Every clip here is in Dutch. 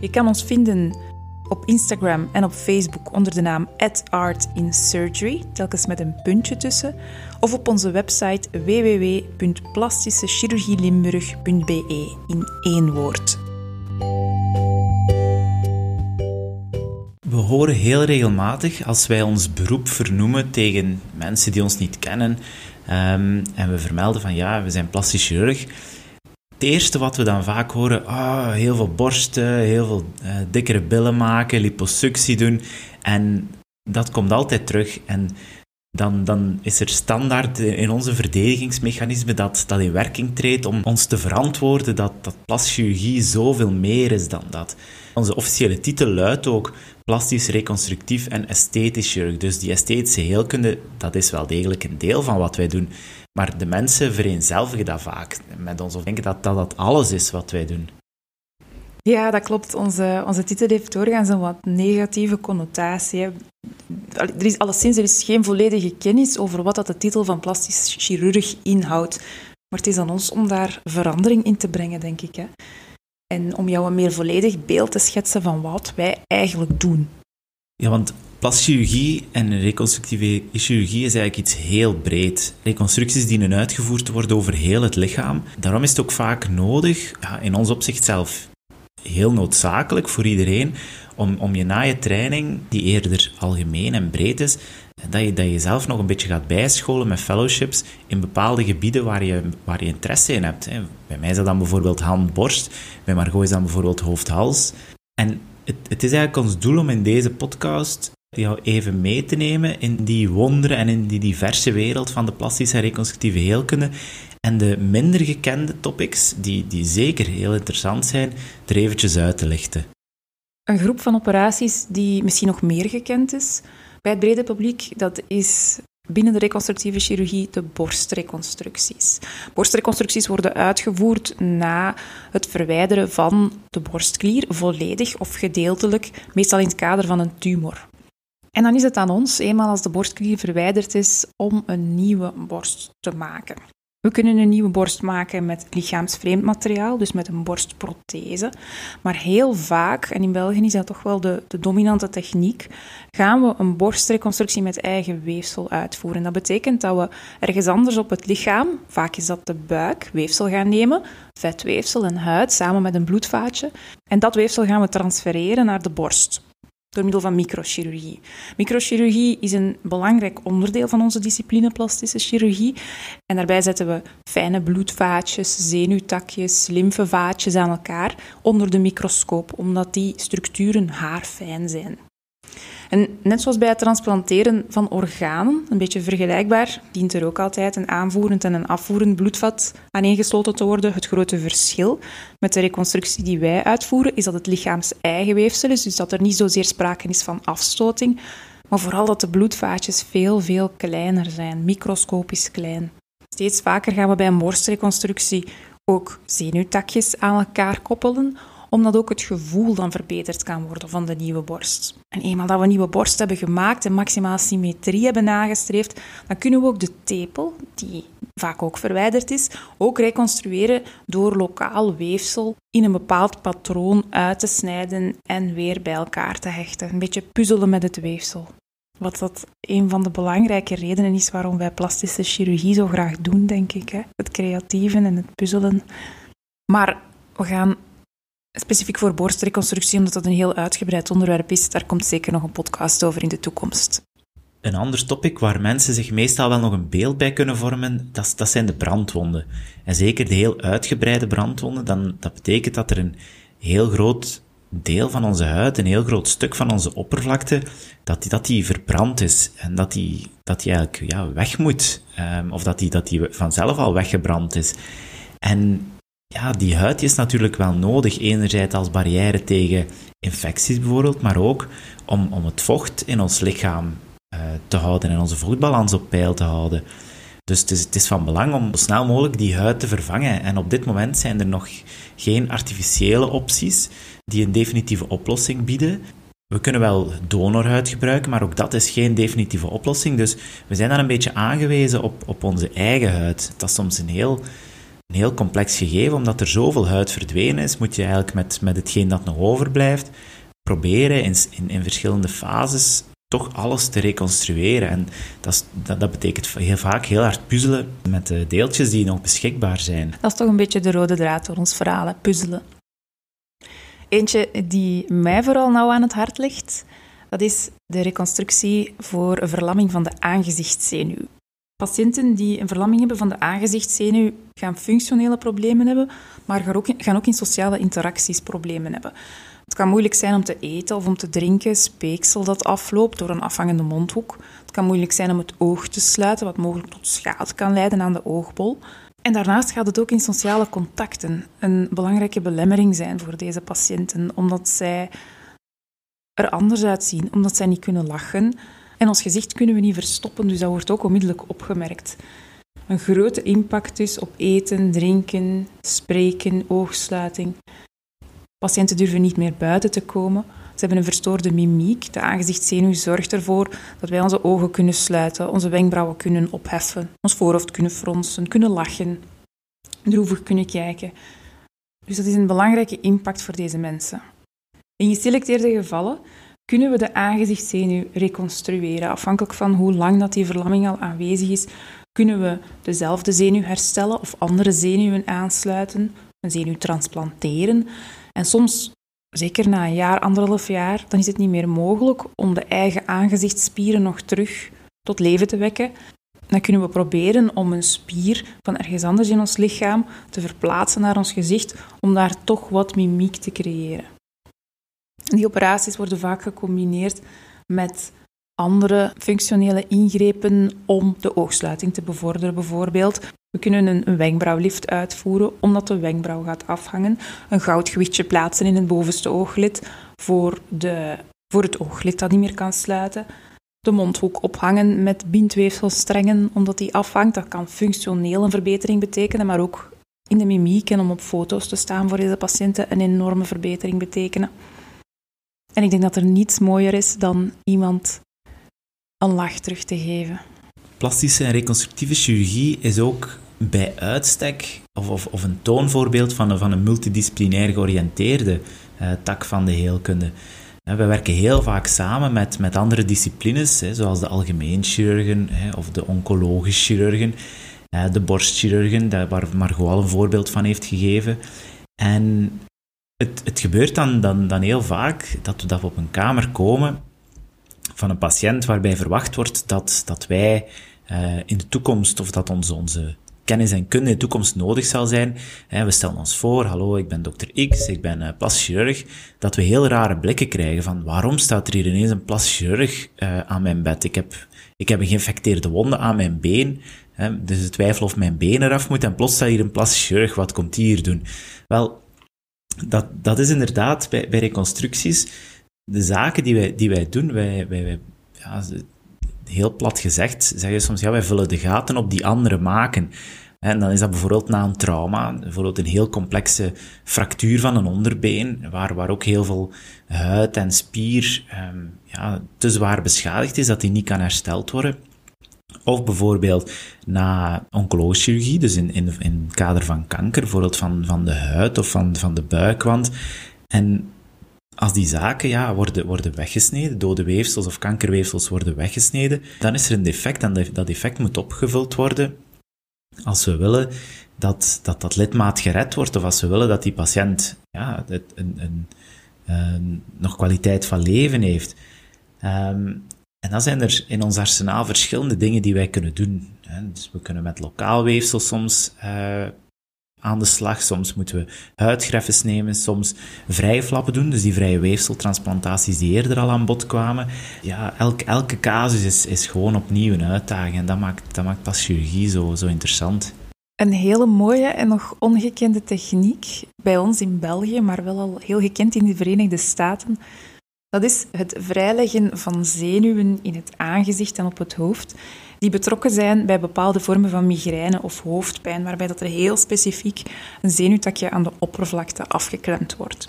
Je kan ons vinden op Instagram en op Facebook onder de naam @artinsurgery, telkens met een puntje tussen, of op onze website www.plastischechirurgielimburg.be in één woord. We horen heel regelmatig als wij ons beroep vernoemen tegen mensen die ons niet kennen ehm, en we vermelden van ja, we zijn plastisch chirurg. Het eerste wat we dan vaak horen, ah, heel veel borsten, heel veel eh, dikkere billen maken, liposuctie doen. En dat komt altijd terug. En dan, dan is er standaard in onze verdedigingsmechanisme dat, dat in werking treedt om ons te verantwoorden dat, dat plastische chirurgie zoveel meer is dan dat. Onze officiële titel luidt ook plastisch, reconstructief en esthetisch chirurg. Dus die esthetische heelkunde, dat is wel degelijk een deel van wat wij doen. Maar de mensen vereenzelvigen dat vaak met ons of denken dat, dat alles is wat wij doen. Ja, dat klopt. Onze, onze titel heeft doorgaans een wat negatieve connotatie. Er is alleszins er is geen volledige kennis over wat dat de titel van plastisch chirurg inhoudt. Maar het is aan ons om daar verandering in te brengen, denk ik. Hè. En om jou een meer volledig beeld te schetsen van wat wij eigenlijk doen. Ja, want plastische en reconstructieve chirurgie is eigenlijk iets heel breed. Reconstructies dienen uitgevoerd te worden over heel het lichaam. Daarom is het ook vaak nodig, ja, in ons opzicht zelf heel noodzakelijk voor iedereen, om, om je na je training, die eerder algemeen en breed is, dat je, dat je jezelf nog een beetje gaat bijscholen met fellowships in bepaalde gebieden waar je, waar je interesse in hebt. Bij mij is dat dan bijvoorbeeld hand-borst, bij Margot is dat bijvoorbeeld hoofd-hals. En het, het is eigenlijk ons doel om in deze podcast jou even mee te nemen in die wonderen en in die diverse wereld van de plastische en reconstructieve heelkunde. En de minder gekende topics, die, die zeker heel interessant zijn, er eventjes uit te lichten. Een groep van operaties die misschien nog meer gekend is bij het brede publiek, dat is binnen de reconstructieve chirurgie de borstreconstructies. Borstreconstructies worden uitgevoerd na het verwijderen van de borstklier, volledig of gedeeltelijk, meestal in het kader van een tumor. En dan is het aan ons, eenmaal als de borstklier verwijderd is, om een nieuwe borst te maken. We kunnen een nieuwe borst maken met lichaamsvreemd materiaal, dus met een borstprothese. Maar heel vaak, en in België is dat toch wel de, de dominante techniek, gaan we een borstreconstructie met eigen weefsel uitvoeren. Dat betekent dat we ergens anders op het lichaam, vaak is dat de buik, weefsel gaan nemen, vetweefsel en huid samen met een bloedvaatje. En dat weefsel gaan we transfereren naar de borst door middel van microchirurgie. Microchirurgie is een belangrijk onderdeel van onze discipline plastische chirurgie. En daarbij zetten we fijne bloedvaatjes, zenuwtakjes, lymfevaatjes aan elkaar onder de microscoop, omdat die structuren haarfijn zijn. En net zoals bij het transplanteren van organen, een beetje vergelijkbaar, dient er ook altijd een aanvoerend en een afvoerend bloedvat aaneengesloten te worden. Het grote verschil met de reconstructie die wij uitvoeren is dat het lichaams eigen weefsel is, dus dat er niet zozeer sprake is van afstoting, maar vooral dat de bloedvaatjes veel, veel kleiner zijn, microscopisch klein. Steeds vaker gaan we bij een borstreconstructie ook zenuwtakjes aan elkaar koppelen, omdat ook het gevoel dan verbeterd kan worden van de nieuwe borst. En eenmaal dat we een nieuwe borst hebben gemaakt en maximaal symmetrie hebben nagestreefd, dan kunnen we ook de tepel, die vaak ook verwijderd is, ook reconstrueren door lokaal weefsel in een bepaald patroon uit te snijden en weer bij elkaar te hechten. Een beetje puzzelen met het weefsel. Wat dat een van de belangrijke redenen is waarom wij plastische chirurgie zo graag doen, denk ik. Hè? Het creatieve en het puzzelen. Maar we gaan specifiek voor borstreconstructie, omdat dat een heel uitgebreid onderwerp is, daar komt zeker nog een podcast over in de toekomst. Een ander topic waar mensen zich meestal wel nog een beeld bij kunnen vormen, dat, zijn de brandwonden. En zeker de heel uitgebreide brandwonden, dan, dat betekent dat er een heel groot deel van onze huid, een heel groot stuk van onze oppervlakte, dat die, dat die verbrand is en dat die, dat die eigenlijk ja, weg moet. Ehm, of dat die, dat die vanzelf al weggebrand is. En ja, die huid is natuurlijk wel nodig. Enerzijds als barrière tegen infecties bijvoorbeeld, maar ook om, om het vocht in ons lichaam uh, te houden en onze vochtbalans op peil te houden. Dus het is, het is van belang om zo snel mogelijk die huid te vervangen. En op dit moment zijn er nog geen artificiële opties die een definitieve oplossing bieden. We kunnen wel donorhuid gebruiken, maar ook dat is geen definitieve oplossing. Dus we zijn dan een beetje aangewezen op, op onze eigen huid. Dat is soms een heel, een heel complex gegeven, omdat er zoveel huid verdwenen is, moet je eigenlijk met, met hetgeen dat nog overblijft, proberen in, in, in verschillende fases toch alles te reconstrueren. En dat, is, dat, dat, betekent heel vaak heel hard puzzelen met de deeltjes die nog beschikbaar zijn. Dat is toch een beetje de rode draad door ons verhaal, puzzelen. Eentje die mij vooral nauw aan het hart ligt, dat is de reconstructie voor een verlamming van de aangezichtszenuw. Patiënten die een verlamming hebben van de aangezichtszenuw gaan functionele problemen hebben, maar gaan ook, in, gaan ook in sociale interacties problemen hebben. Het kan moeilijk zijn om te eten of om te drinken, speeksel dat afloopt door een afhangende mondhoek. Het kan moeilijk zijn om het oog te sluiten, wat mogelijk tot schade kan leiden aan de oogbol. En daarnaast gaat het ook in sociale contacten een belangrijke belemmering zijn voor deze patiënten, omdat zij er anders uitzien, omdat zij niet kunnen lachen. En ons gezicht kunnen we niet verstoppen, dus dat wordt ook onmiddellijk opgemerkt. Een grote impact dus op eten, drinken, spreken, oogsluiting. Patiënten durven niet meer buiten te komen. Ze hebben een verstoorde mimiek. De aangezichtszenuw zorgt ervoor dat wij onze ogen kunnen sluiten, onze wenkbrauwen kunnen opheffen, ons voorhoofd kunnen fronsen, kunnen lachen, droevig kunnen kijken. Dus dat is een belangrijke impact voor deze mensen. In geselecteerde gevallen kunnen we de aangezichtszenuw reconstrueren. Afhankelijk van hoe lang dat die verlamming al aanwezig is, kunnen we dezelfde zenuw herstellen of andere zenuwen aansluiten, een zenuw transplanteren. En soms, zeker na een jaar, anderhalf jaar, dan is het niet meer mogelijk om de eigen aangezichtsspieren nog terug tot leven te wekken. Dan kunnen we proberen om een spier van ergens anders in ons lichaam te verplaatsen naar ons gezicht, om daar toch wat mimiek te creëren. Die operaties worden vaak gecombineerd met andere functionele ingrepen om de oogsluiting te bevorderen, bijvoorbeeld. We kunnen een, wenkbrauwlift uitvoeren omdat de wenkbrauw gaat afhangen. Een goudgewichtje plaatsen in het bovenste ooglid voor, de, voor het ooglid dat niet meer kan sluiten. De mondhoek ophangen met bindweefselstrengen omdat die afhangt. Dat kan functioneel een verbetering betekenen, maar ook in de mimiek en om op foto's te staan voor deze patiënten een enorme verbetering betekenen. En ik denk dat er niets mooier is dan iemand een lach terug te geven. Plastische en reconstructieve chirurgie is ook bij uitstek of, of, of een toonvoorbeeld van een, van een multidisciplinair georiënteerde uh, tak van de heelkunde. Uh, we werken heel vaak samen met, met andere disciplines, zoals de algemeen chirurgen of de oncologisch chirurgen, uh, de borstchirurgen, waar Margot al een voorbeeld van heeft gegeven. En het, het gebeurt dan, dan, dan heel vaak dat we, dat we op een kamer komen van een patiënt waarbij verwacht wordt dat, dat wij uh, in de toekomst, of dat onze, onze kennis en kunde in de toekomst nodig zal zijn. we stellen ons voor, hallo, ik ben dokter X, ik ben uh, plastisch chirurg, dat we heel rare blikken krijgen van waarom staat er hier ineens een plastisch uh, aan mijn bed? Ik heb, ik heb een geïnfecteerde wonde aan mijn been, dus de twijfel of mijn been eraf moet en plots staat hier een plastisch wat komt die hier doen? Wel, dat, dat is inderdaad bij, bij reconstructies de zaken die wij, die wij doen, wij, wij, ja, heel plat gezegd, zeggen soms, ja, wij vullen de gaten op die anderen maken. En dan is dat bijvoorbeeld na een trauma, bijvoorbeeld een heel complexe fractuur van een onderbeen, waar, waar ook heel veel huid en spier um, ja, te zwaar beschadigd is, dat die niet kan hersteld worden. Of bijvoorbeeld na oncologische chirurgie, dus in, in, in het kader van kanker, bijvoorbeeld van, van de huid of van, van de buikwand. En als die zaken ja, worden, worden weggesneden, dode weefsels of kankerweefsels worden weggesneden, dan is er een defect en dat defect moet opgevuld worden als we willen dat, dat dat lidmaat gered wordt of als we willen dat die patiënt ja, een, een, een, nog kwaliteit van leven heeft. Um, en dan zijn er in ons arsenaal verschillende dingen die wij kunnen doen. Dus we kunnen met lokaal weefsel soms uh, aan de slag. Soms moeten we huidgreffes nemen, soms vrije flappen doen, dus die vrije weefseltransplantaties die eerder al aan bod kwamen. Ja, elk, elke casus is, is gewoon opnieuw een uitdaging en dat maakt, dat maakt pas chirurgie zo, zo interessant. Een hele mooie en nog ongekende techniek bij ons in België, maar wel al heel gekend in de Verenigde Staten. Dat is het vrijleggen van zenuwen in het aangezicht en op het hoofd, die betrokken zijn bij bepaalde vormen van migraine of hoofdpijn, waarbij dat er heel specifiek een zenuwtakje aan de oppervlakte afgeklemd wordt.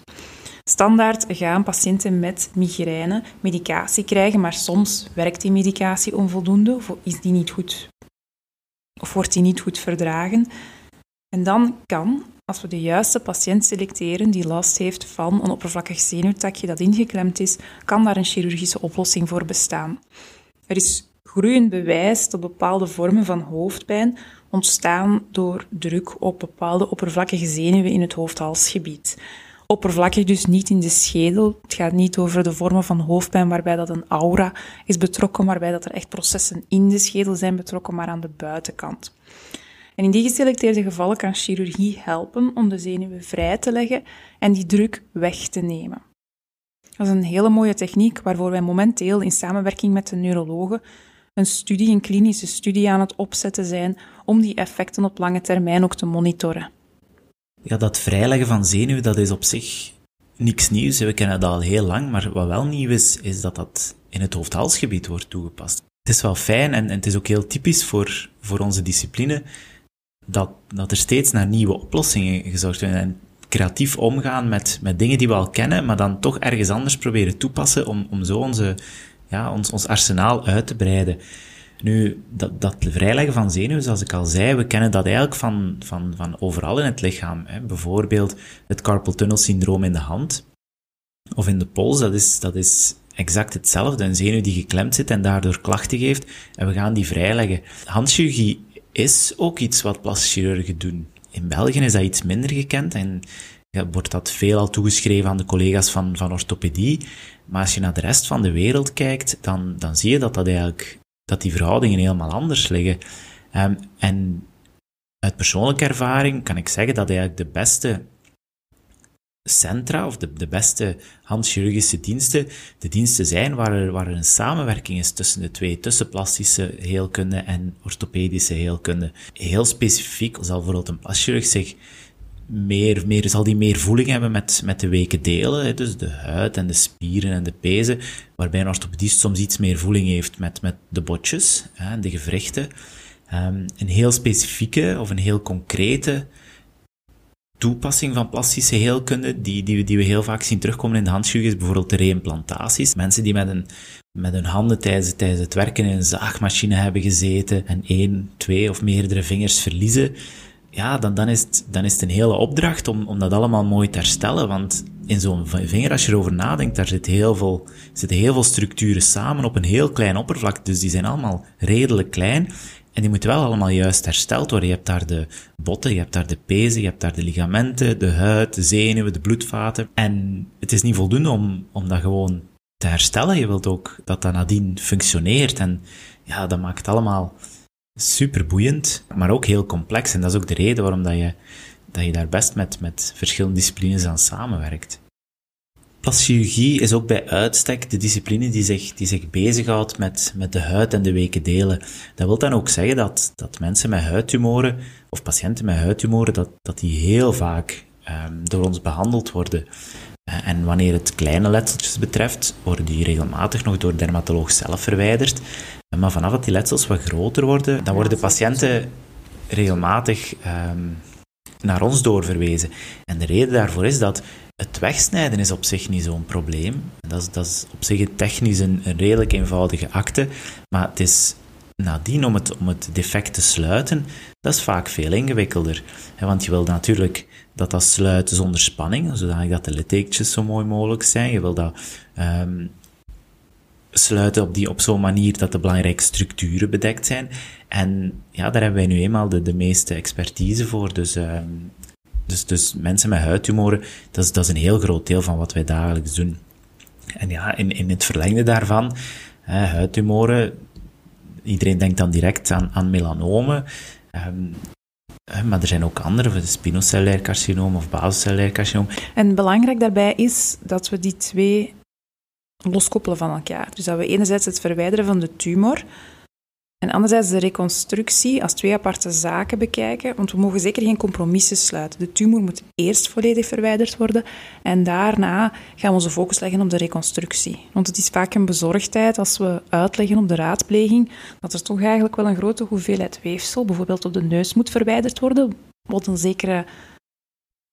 Standaard gaan patiënten met migraine medicatie krijgen, maar soms werkt die medicatie onvoldoende of is die niet goed of wordt die niet goed verdragen. En dan kan, als we de juiste patiënt selecteren die last heeft van een oppervlakkig zenuwtakje dat ingeklemd is, kan daar een chirurgische oplossing voor bestaan. Er is groeiend bewijs dat bepaalde vormen van hoofdpijn ontstaan door druk op bepaalde oppervlakkige zenuwen in het hoofdhalsgebied oppervlakkig, dus niet in de schedel. Het gaat niet over de vormen van hoofdpijn waarbij dat een aura is betrokken, waarbij dat er echt processen in de schedel zijn betrokken, maar aan de buitenkant. En in die geselecteerde gevallen kan chirurgie helpen om de zenuwen vrij te leggen en die druk weg te nemen. Dat is een hele mooie techniek waarvoor wij momenteel in samenwerking met de neurologen een studie, een klinische studie aan het opzetten zijn om die effecten op lange termijn ook te monitoren ja, dat vrijleggen van zenuwen, dat is op zich niks nieuws. We kennen dat al heel lang, maar wat wel nieuw is, is dat dat in het hoofdhalsgebied wordt toegepast. Het is wel fijn en, en het is ook heel typisch voor, voor onze discipline dat, dat er steeds naar nieuwe oplossingen gezorgd wordt. En creatief omgaan met, met dingen die we al kennen, maar dan toch ergens anders proberen toepassen om, om zo onze, ja, ons, ons arsenaal uit te breiden. Nu, dat, dat vrijleggen van zenuwen, zoals ik al zei, we kennen dat eigenlijk van, van, van overal in het lichaam. Hè. Bijvoorbeeld het carpal tunnel syndroom in de hand of in de pols, dat is, dat is exact hetzelfde. Een zenuw die geklemd zit en daardoor klachten geeft en we gaan die vrijleggen. Handchirurgie is ook iets wat plastische chirurgen doen. In België is dat iets minder gekend en wordt dat veelal toegeschreven aan de collega's van, van orthopedie. Maar als je naar de rest van de wereld kijkt, dan, dan zie je dat dat eigenlijk dat die verhoudingen helemaal anders liggen. Um, en uit persoonlijke ervaring kan ik zeggen dat eigenlijk de beste centra of de, de beste handchirurgische diensten de diensten zijn waar er, waar er een samenwerking is tussen de twee, tussen plastische heelkunde en orthopedische heelkunde. Heel specifiek zal bijvoorbeeld een plaschirurg zich meer, meer, zal die meer voeling hebben met, met de weken delen, dus de huid en de spieren en de pezen, waarbij een orthopedist soms iets meer voeling heeft met, met de botjes en de gewrichten. Um, een heel specifieke of een heel concrete toepassing van plastische heelkunde, die, die, die we heel vaak zien terugkomen in de handchirurgie, is bijvoorbeeld de reimplantaties. Mensen die met, een, met hun handen tijdens, tijdens het werken in een zaagmachine hebben gezeten en één, twee of meerdere vingers verliezen, ja, dan, dan, is het, dan is het een hele opdracht om, om dat allemaal mooi te herstellen. Want in zo'n vinger, als je erover nadenkt, daar zit heel veel, zitten heel veel structuren samen op een heel klein oppervlak. Dus die zijn allemaal redelijk klein. En die moeten wel allemaal juist hersteld worden. Je hebt daar de botten, je hebt daar de pezen, je hebt daar de ligamenten, de huid, de zenuwen, de bloedvaten. En het is niet voldoende om, om dat gewoon te herstellen. Je wilt ook dat dat nadien functioneert. En ja, dat maakt het allemaal super boeiend, maar ook heel complex. En dat is ook de reden waarom dat je, dat je daar best met, met verschillende disciplines aan samenwerkt. Plastische is ook bij uitstek de discipline die zich, die zich bezighoudt met, met de huid en de weken delen. Dat wil dan ook zeggen dat, dat mensen met huidtumoren, of patiënten met huidtumoren, dat, dat die heel vaak um, door ons behandeld worden. Eh, en wanneer het kleine letseltjes betreft, worden die regelmatig nog door de dermatoloog zelf verwijderd. Maar vanaf dat die letsels wat groter worden, dan worden de patiënten regelmatig um, naar ons doorverwezen. En de reden daarvoor is dat het wegsnijden is op zich niet zo'n probleem. Dat is, dat is op zich technisch een, redelijk eenvoudige akte, maar het is nadien om het, om het defect te sluiten, dat is vaak veel ingewikkelder. Want je wil natuurlijk dat dat sluit zonder spanning, zodat de littekens zo mooi mogelijk zijn. Je wil dat um, sluiten op, die, op zo'n manier dat de belangrijke structuren bedekt zijn. En ja, daar hebben wij nu eenmaal de, meeste expertise voor. Dus, um, dus, dus mensen met huidtumoren, dat is, dat is een heel groot deel van wat wij dagelijks doen. En ja, in, in het verlengde daarvan, hè, huidtumoren, iedereen denkt dan direct aan, aan melanomen. Um, maar er zijn ook andere, spinocellair carcinoom of basocellair carcinoom. En belangrijk daarbij is dat we die twee loskoppelen van elkaar. Dus dat we enerzijds het verwijderen van de tumor En anderzijds de reconstructie als twee aparte zaken bekijken, want we mogen zeker geen compromissen sluiten. De tumor moet eerst volledig verwijderd worden en daarna gaan we onze focus leggen op de reconstructie. Want het is vaak een bezorgdheid als we uitleggen op de raadpleging dat er toch eigenlijk wel een grote hoeveelheid weefsel, bijvoorbeeld op de neus, moet verwijderd worden, wat een zekere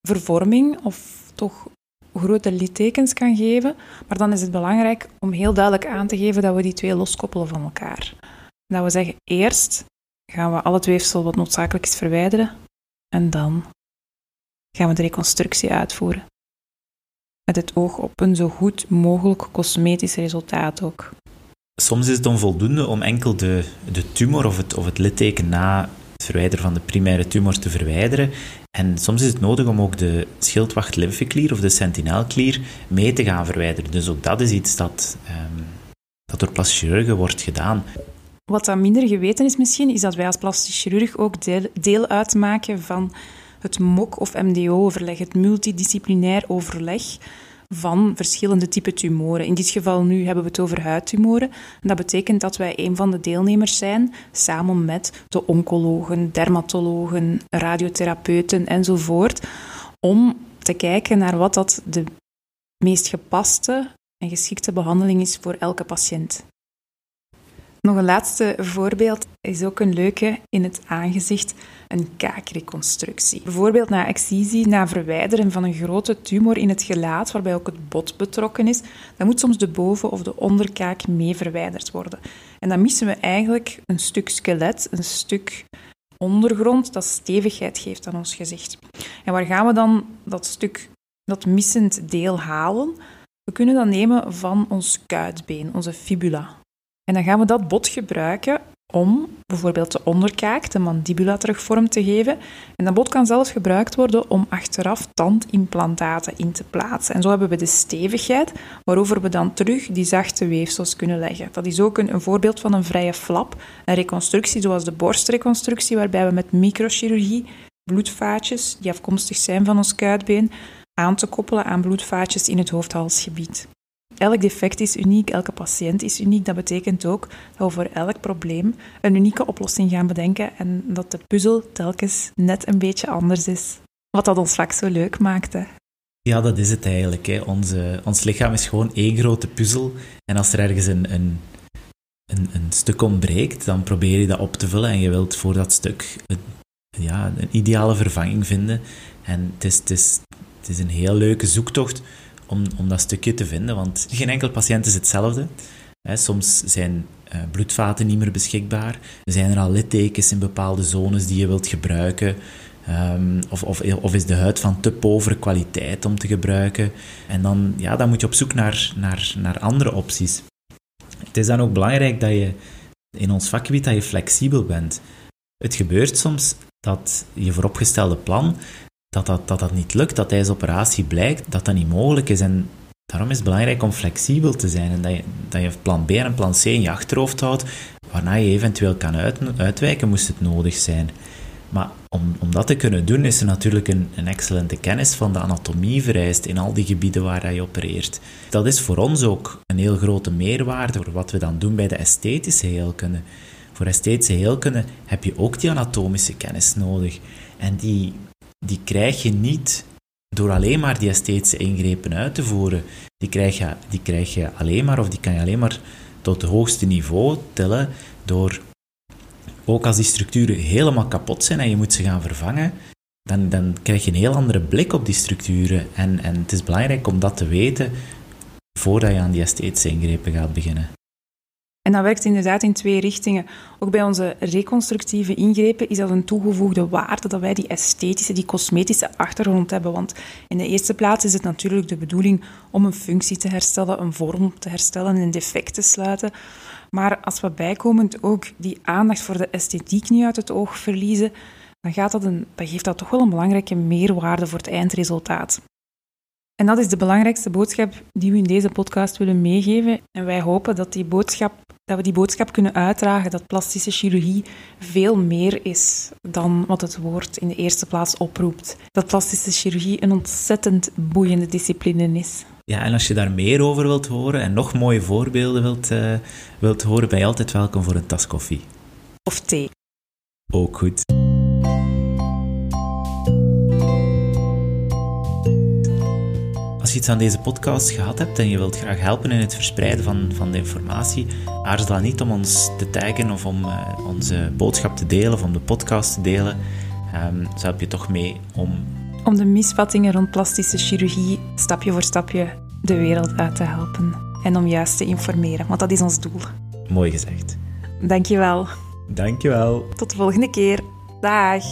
vervorming of toch grote littekens kan geven. Maar dan is het belangrijk om heel duidelijk aan te geven dat we die twee loskoppelen van elkaar. Dat we zeggen, eerst gaan we al het weefsel wat noodzakelijk is verwijderen en dan gaan we de reconstructie uitvoeren. Met het oog op een zo goed mogelijk cosmetisch resultaat ook. Soms is het onvoldoende om enkel de, de tumor of het, of het litteken na het verwijderen van de primaire tumor te verwijderen. En soms is het nodig om ook de schildwacht-lymfeklier of de sentinelklier mee te gaan verwijderen. Dus ook dat is iets dat, um, dat door plastische chirurgen wordt gedaan. Wat dan minder geweten is misschien, is dat wij als plastisch chirurg ook deel, deel uitmaken van het MOC of MDO-overleg, het multidisciplinair overleg van verschillende typen tumoren. In dit geval nu hebben we het over huidtumoren. En dat betekent dat wij een van de deelnemers zijn, samen met de oncologen, dermatologen, radiotherapeuten enzovoort, om te kijken naar wat dat de meest gepaste en geschikte behandeling is voor elke patiënt. Nog een laatste voorbeeld is ook een leuke in het aangezicht, een kaakreconstructie. Bijvoorbeeld na excisie, na verwijderen van een grote tumor in het gelaat, waarbij ook het bot betrokken is, dan moet soms de boven- of de onderkaak mee verwijderd worden. En dan missen we eigenlijk een stuk skelet, een stuk ondergrond dat stevigheid geeft aan ons gezicht. En waar gaan we dan dat stuk, dat missend deel halen? We kunnen dat nemen van ons kuitbeen, onze fibula. En dan gaan we dat bot gebruiken om bijvoorbeeld de onderkaak, de mandibula, terug vorm te geven. En dat bot kan zelfs gebruikt worden om achteraf tandimplantaten in te plaatsen. En zo hebben we de stevigheid waarover we dan terug die zachte weefsels kunnen leggen. Dat is ook een, een voorbeeld van een vrije flap, een reconstructie zoals de borstreconstructie, waarbij we met microchirurgie bloedvaatjes, die afkomstig zijn van ons kuitbeen, aan te koppelen aan bloedvaatjes in het hoofdhalsgebied. Elk defect is uniek, elke patiënt is uniek. Dat betekent ook dat we voor elk probleem een unieke oplossing gaan bedenken en dat de puzzel telkens net een beetje anders is. Wat dat ons vak zo leuk maakte. Ja, dat is het eigenlijk. Hè. Onze, ons lichaam is gewoon één grote puzzel. En als er ergens een, een, een, een, stuk ontbreekt, dan probeer je dat op te vullen. En je wilt voor dat stuk een, ja, een ideale vervanging vinden. En het is, het, is, het is een heel leuke zoektocht om, om dat stukje te vinden. Want geen enkel patiënt is hetzelfde. soms zijn uh, bloedvaten niet meer beschikbaar. Zijn er al littekens in bepaalde zones die je wilt gebruiken. Um, of, of, of, is de huid van te povere kwaliteit om te gebruiken. En dan, ja, dan moet je op zoek naar, naar, naar andere opties. Het is dan ook belangrijk dat je in ons vakgebied dat je flexibel bent. Het gebeurt soms dat je vooropgestelde plan dat dat, dat dat niet lukt, dat tijdens operatie blijkt dat dat niet mogelijk is. En daarom is het belangrijk om flexibel te zijn en dat je, dat je plan B en plan C in je achterhoofd houdt, waarna je eventueel kan uit, uitwijken moest het nodig zijn. Maar om, om dat te kunnen doen, is er natuurlijk een, een excellente kennis van de anatomie vereist in al die gebieden waar je opereert. Dat is voor ons ook een heel grote meerwaarde voor wat we dan doen bij de esthetische heelkunde. Voor esthetische heelkunde heb je ook die anatomische kennis nodig. En die die krijg je niet door alleen maar die esthetische ingrepen uit te voeren. Die krijg, je, die krijg je alleen maar, of die kan je alleen maar tot het hoogste niveau tillen door, ook als die structuren helemaal kapot zijn en je moet ze gaan vervangen, dan, dan krijg je een heel andere blik op die structuren. En, en het is belangrijk om dat te weten voordat je aan die esthetische ingrepen gaat beginnen. En dat werkt inderdaad in twee richtingen. Ook bij onze reconstructieve ingrepen is dat een toegevoegde waarde dat wij die esthetische, die cosmetische achtergrond hebben. Want in de eerste plaats is het natuurlijk de bedoeling om een functie te herstellen, een vorm te herstellen, een defect te sluiten. Maar als we bijkomend ook die aandacht voor de esthetiek niet uit het oog verliezen, dan, gaat dat een, dan geeft dat toch wel een belangrijke meerwaarde voor het eindresultaat. En dat is de belangrijkste boodschap die we in deze podcast willen meegeven. En wij hopen dat, die boodschap, dat we die boodschap kunnen uitdragen dat plastische chirurgie veel meer is dan wat het woord in de eerste plaats oproept. Dat plastische chirurgie een ontzettend boeiende discipline is. Ja, en als je daar meer over wilt horen en nog mooie voorbeelden wilt, uh, wilt horen, ben je altijd welkom voor een tas koffie. of thee. Ook goed. Iets aan deze podcast gehad hebt en je wilt graag helpen in het verspreiden van, van de informatie, aarzel dan niet om ons te taggen of om uh, onze boodschap te delen of om de podcast te delen. Um, zo help je toch mee om... Om de misvattingen rond plastische chirurgie stapje voor stapje de wereld uit te helpen. En om juist te informeren, want dat is ons doel. Mooi gezegd. Dankjewel. Dankjewel. Tot de volgende keer. Dag.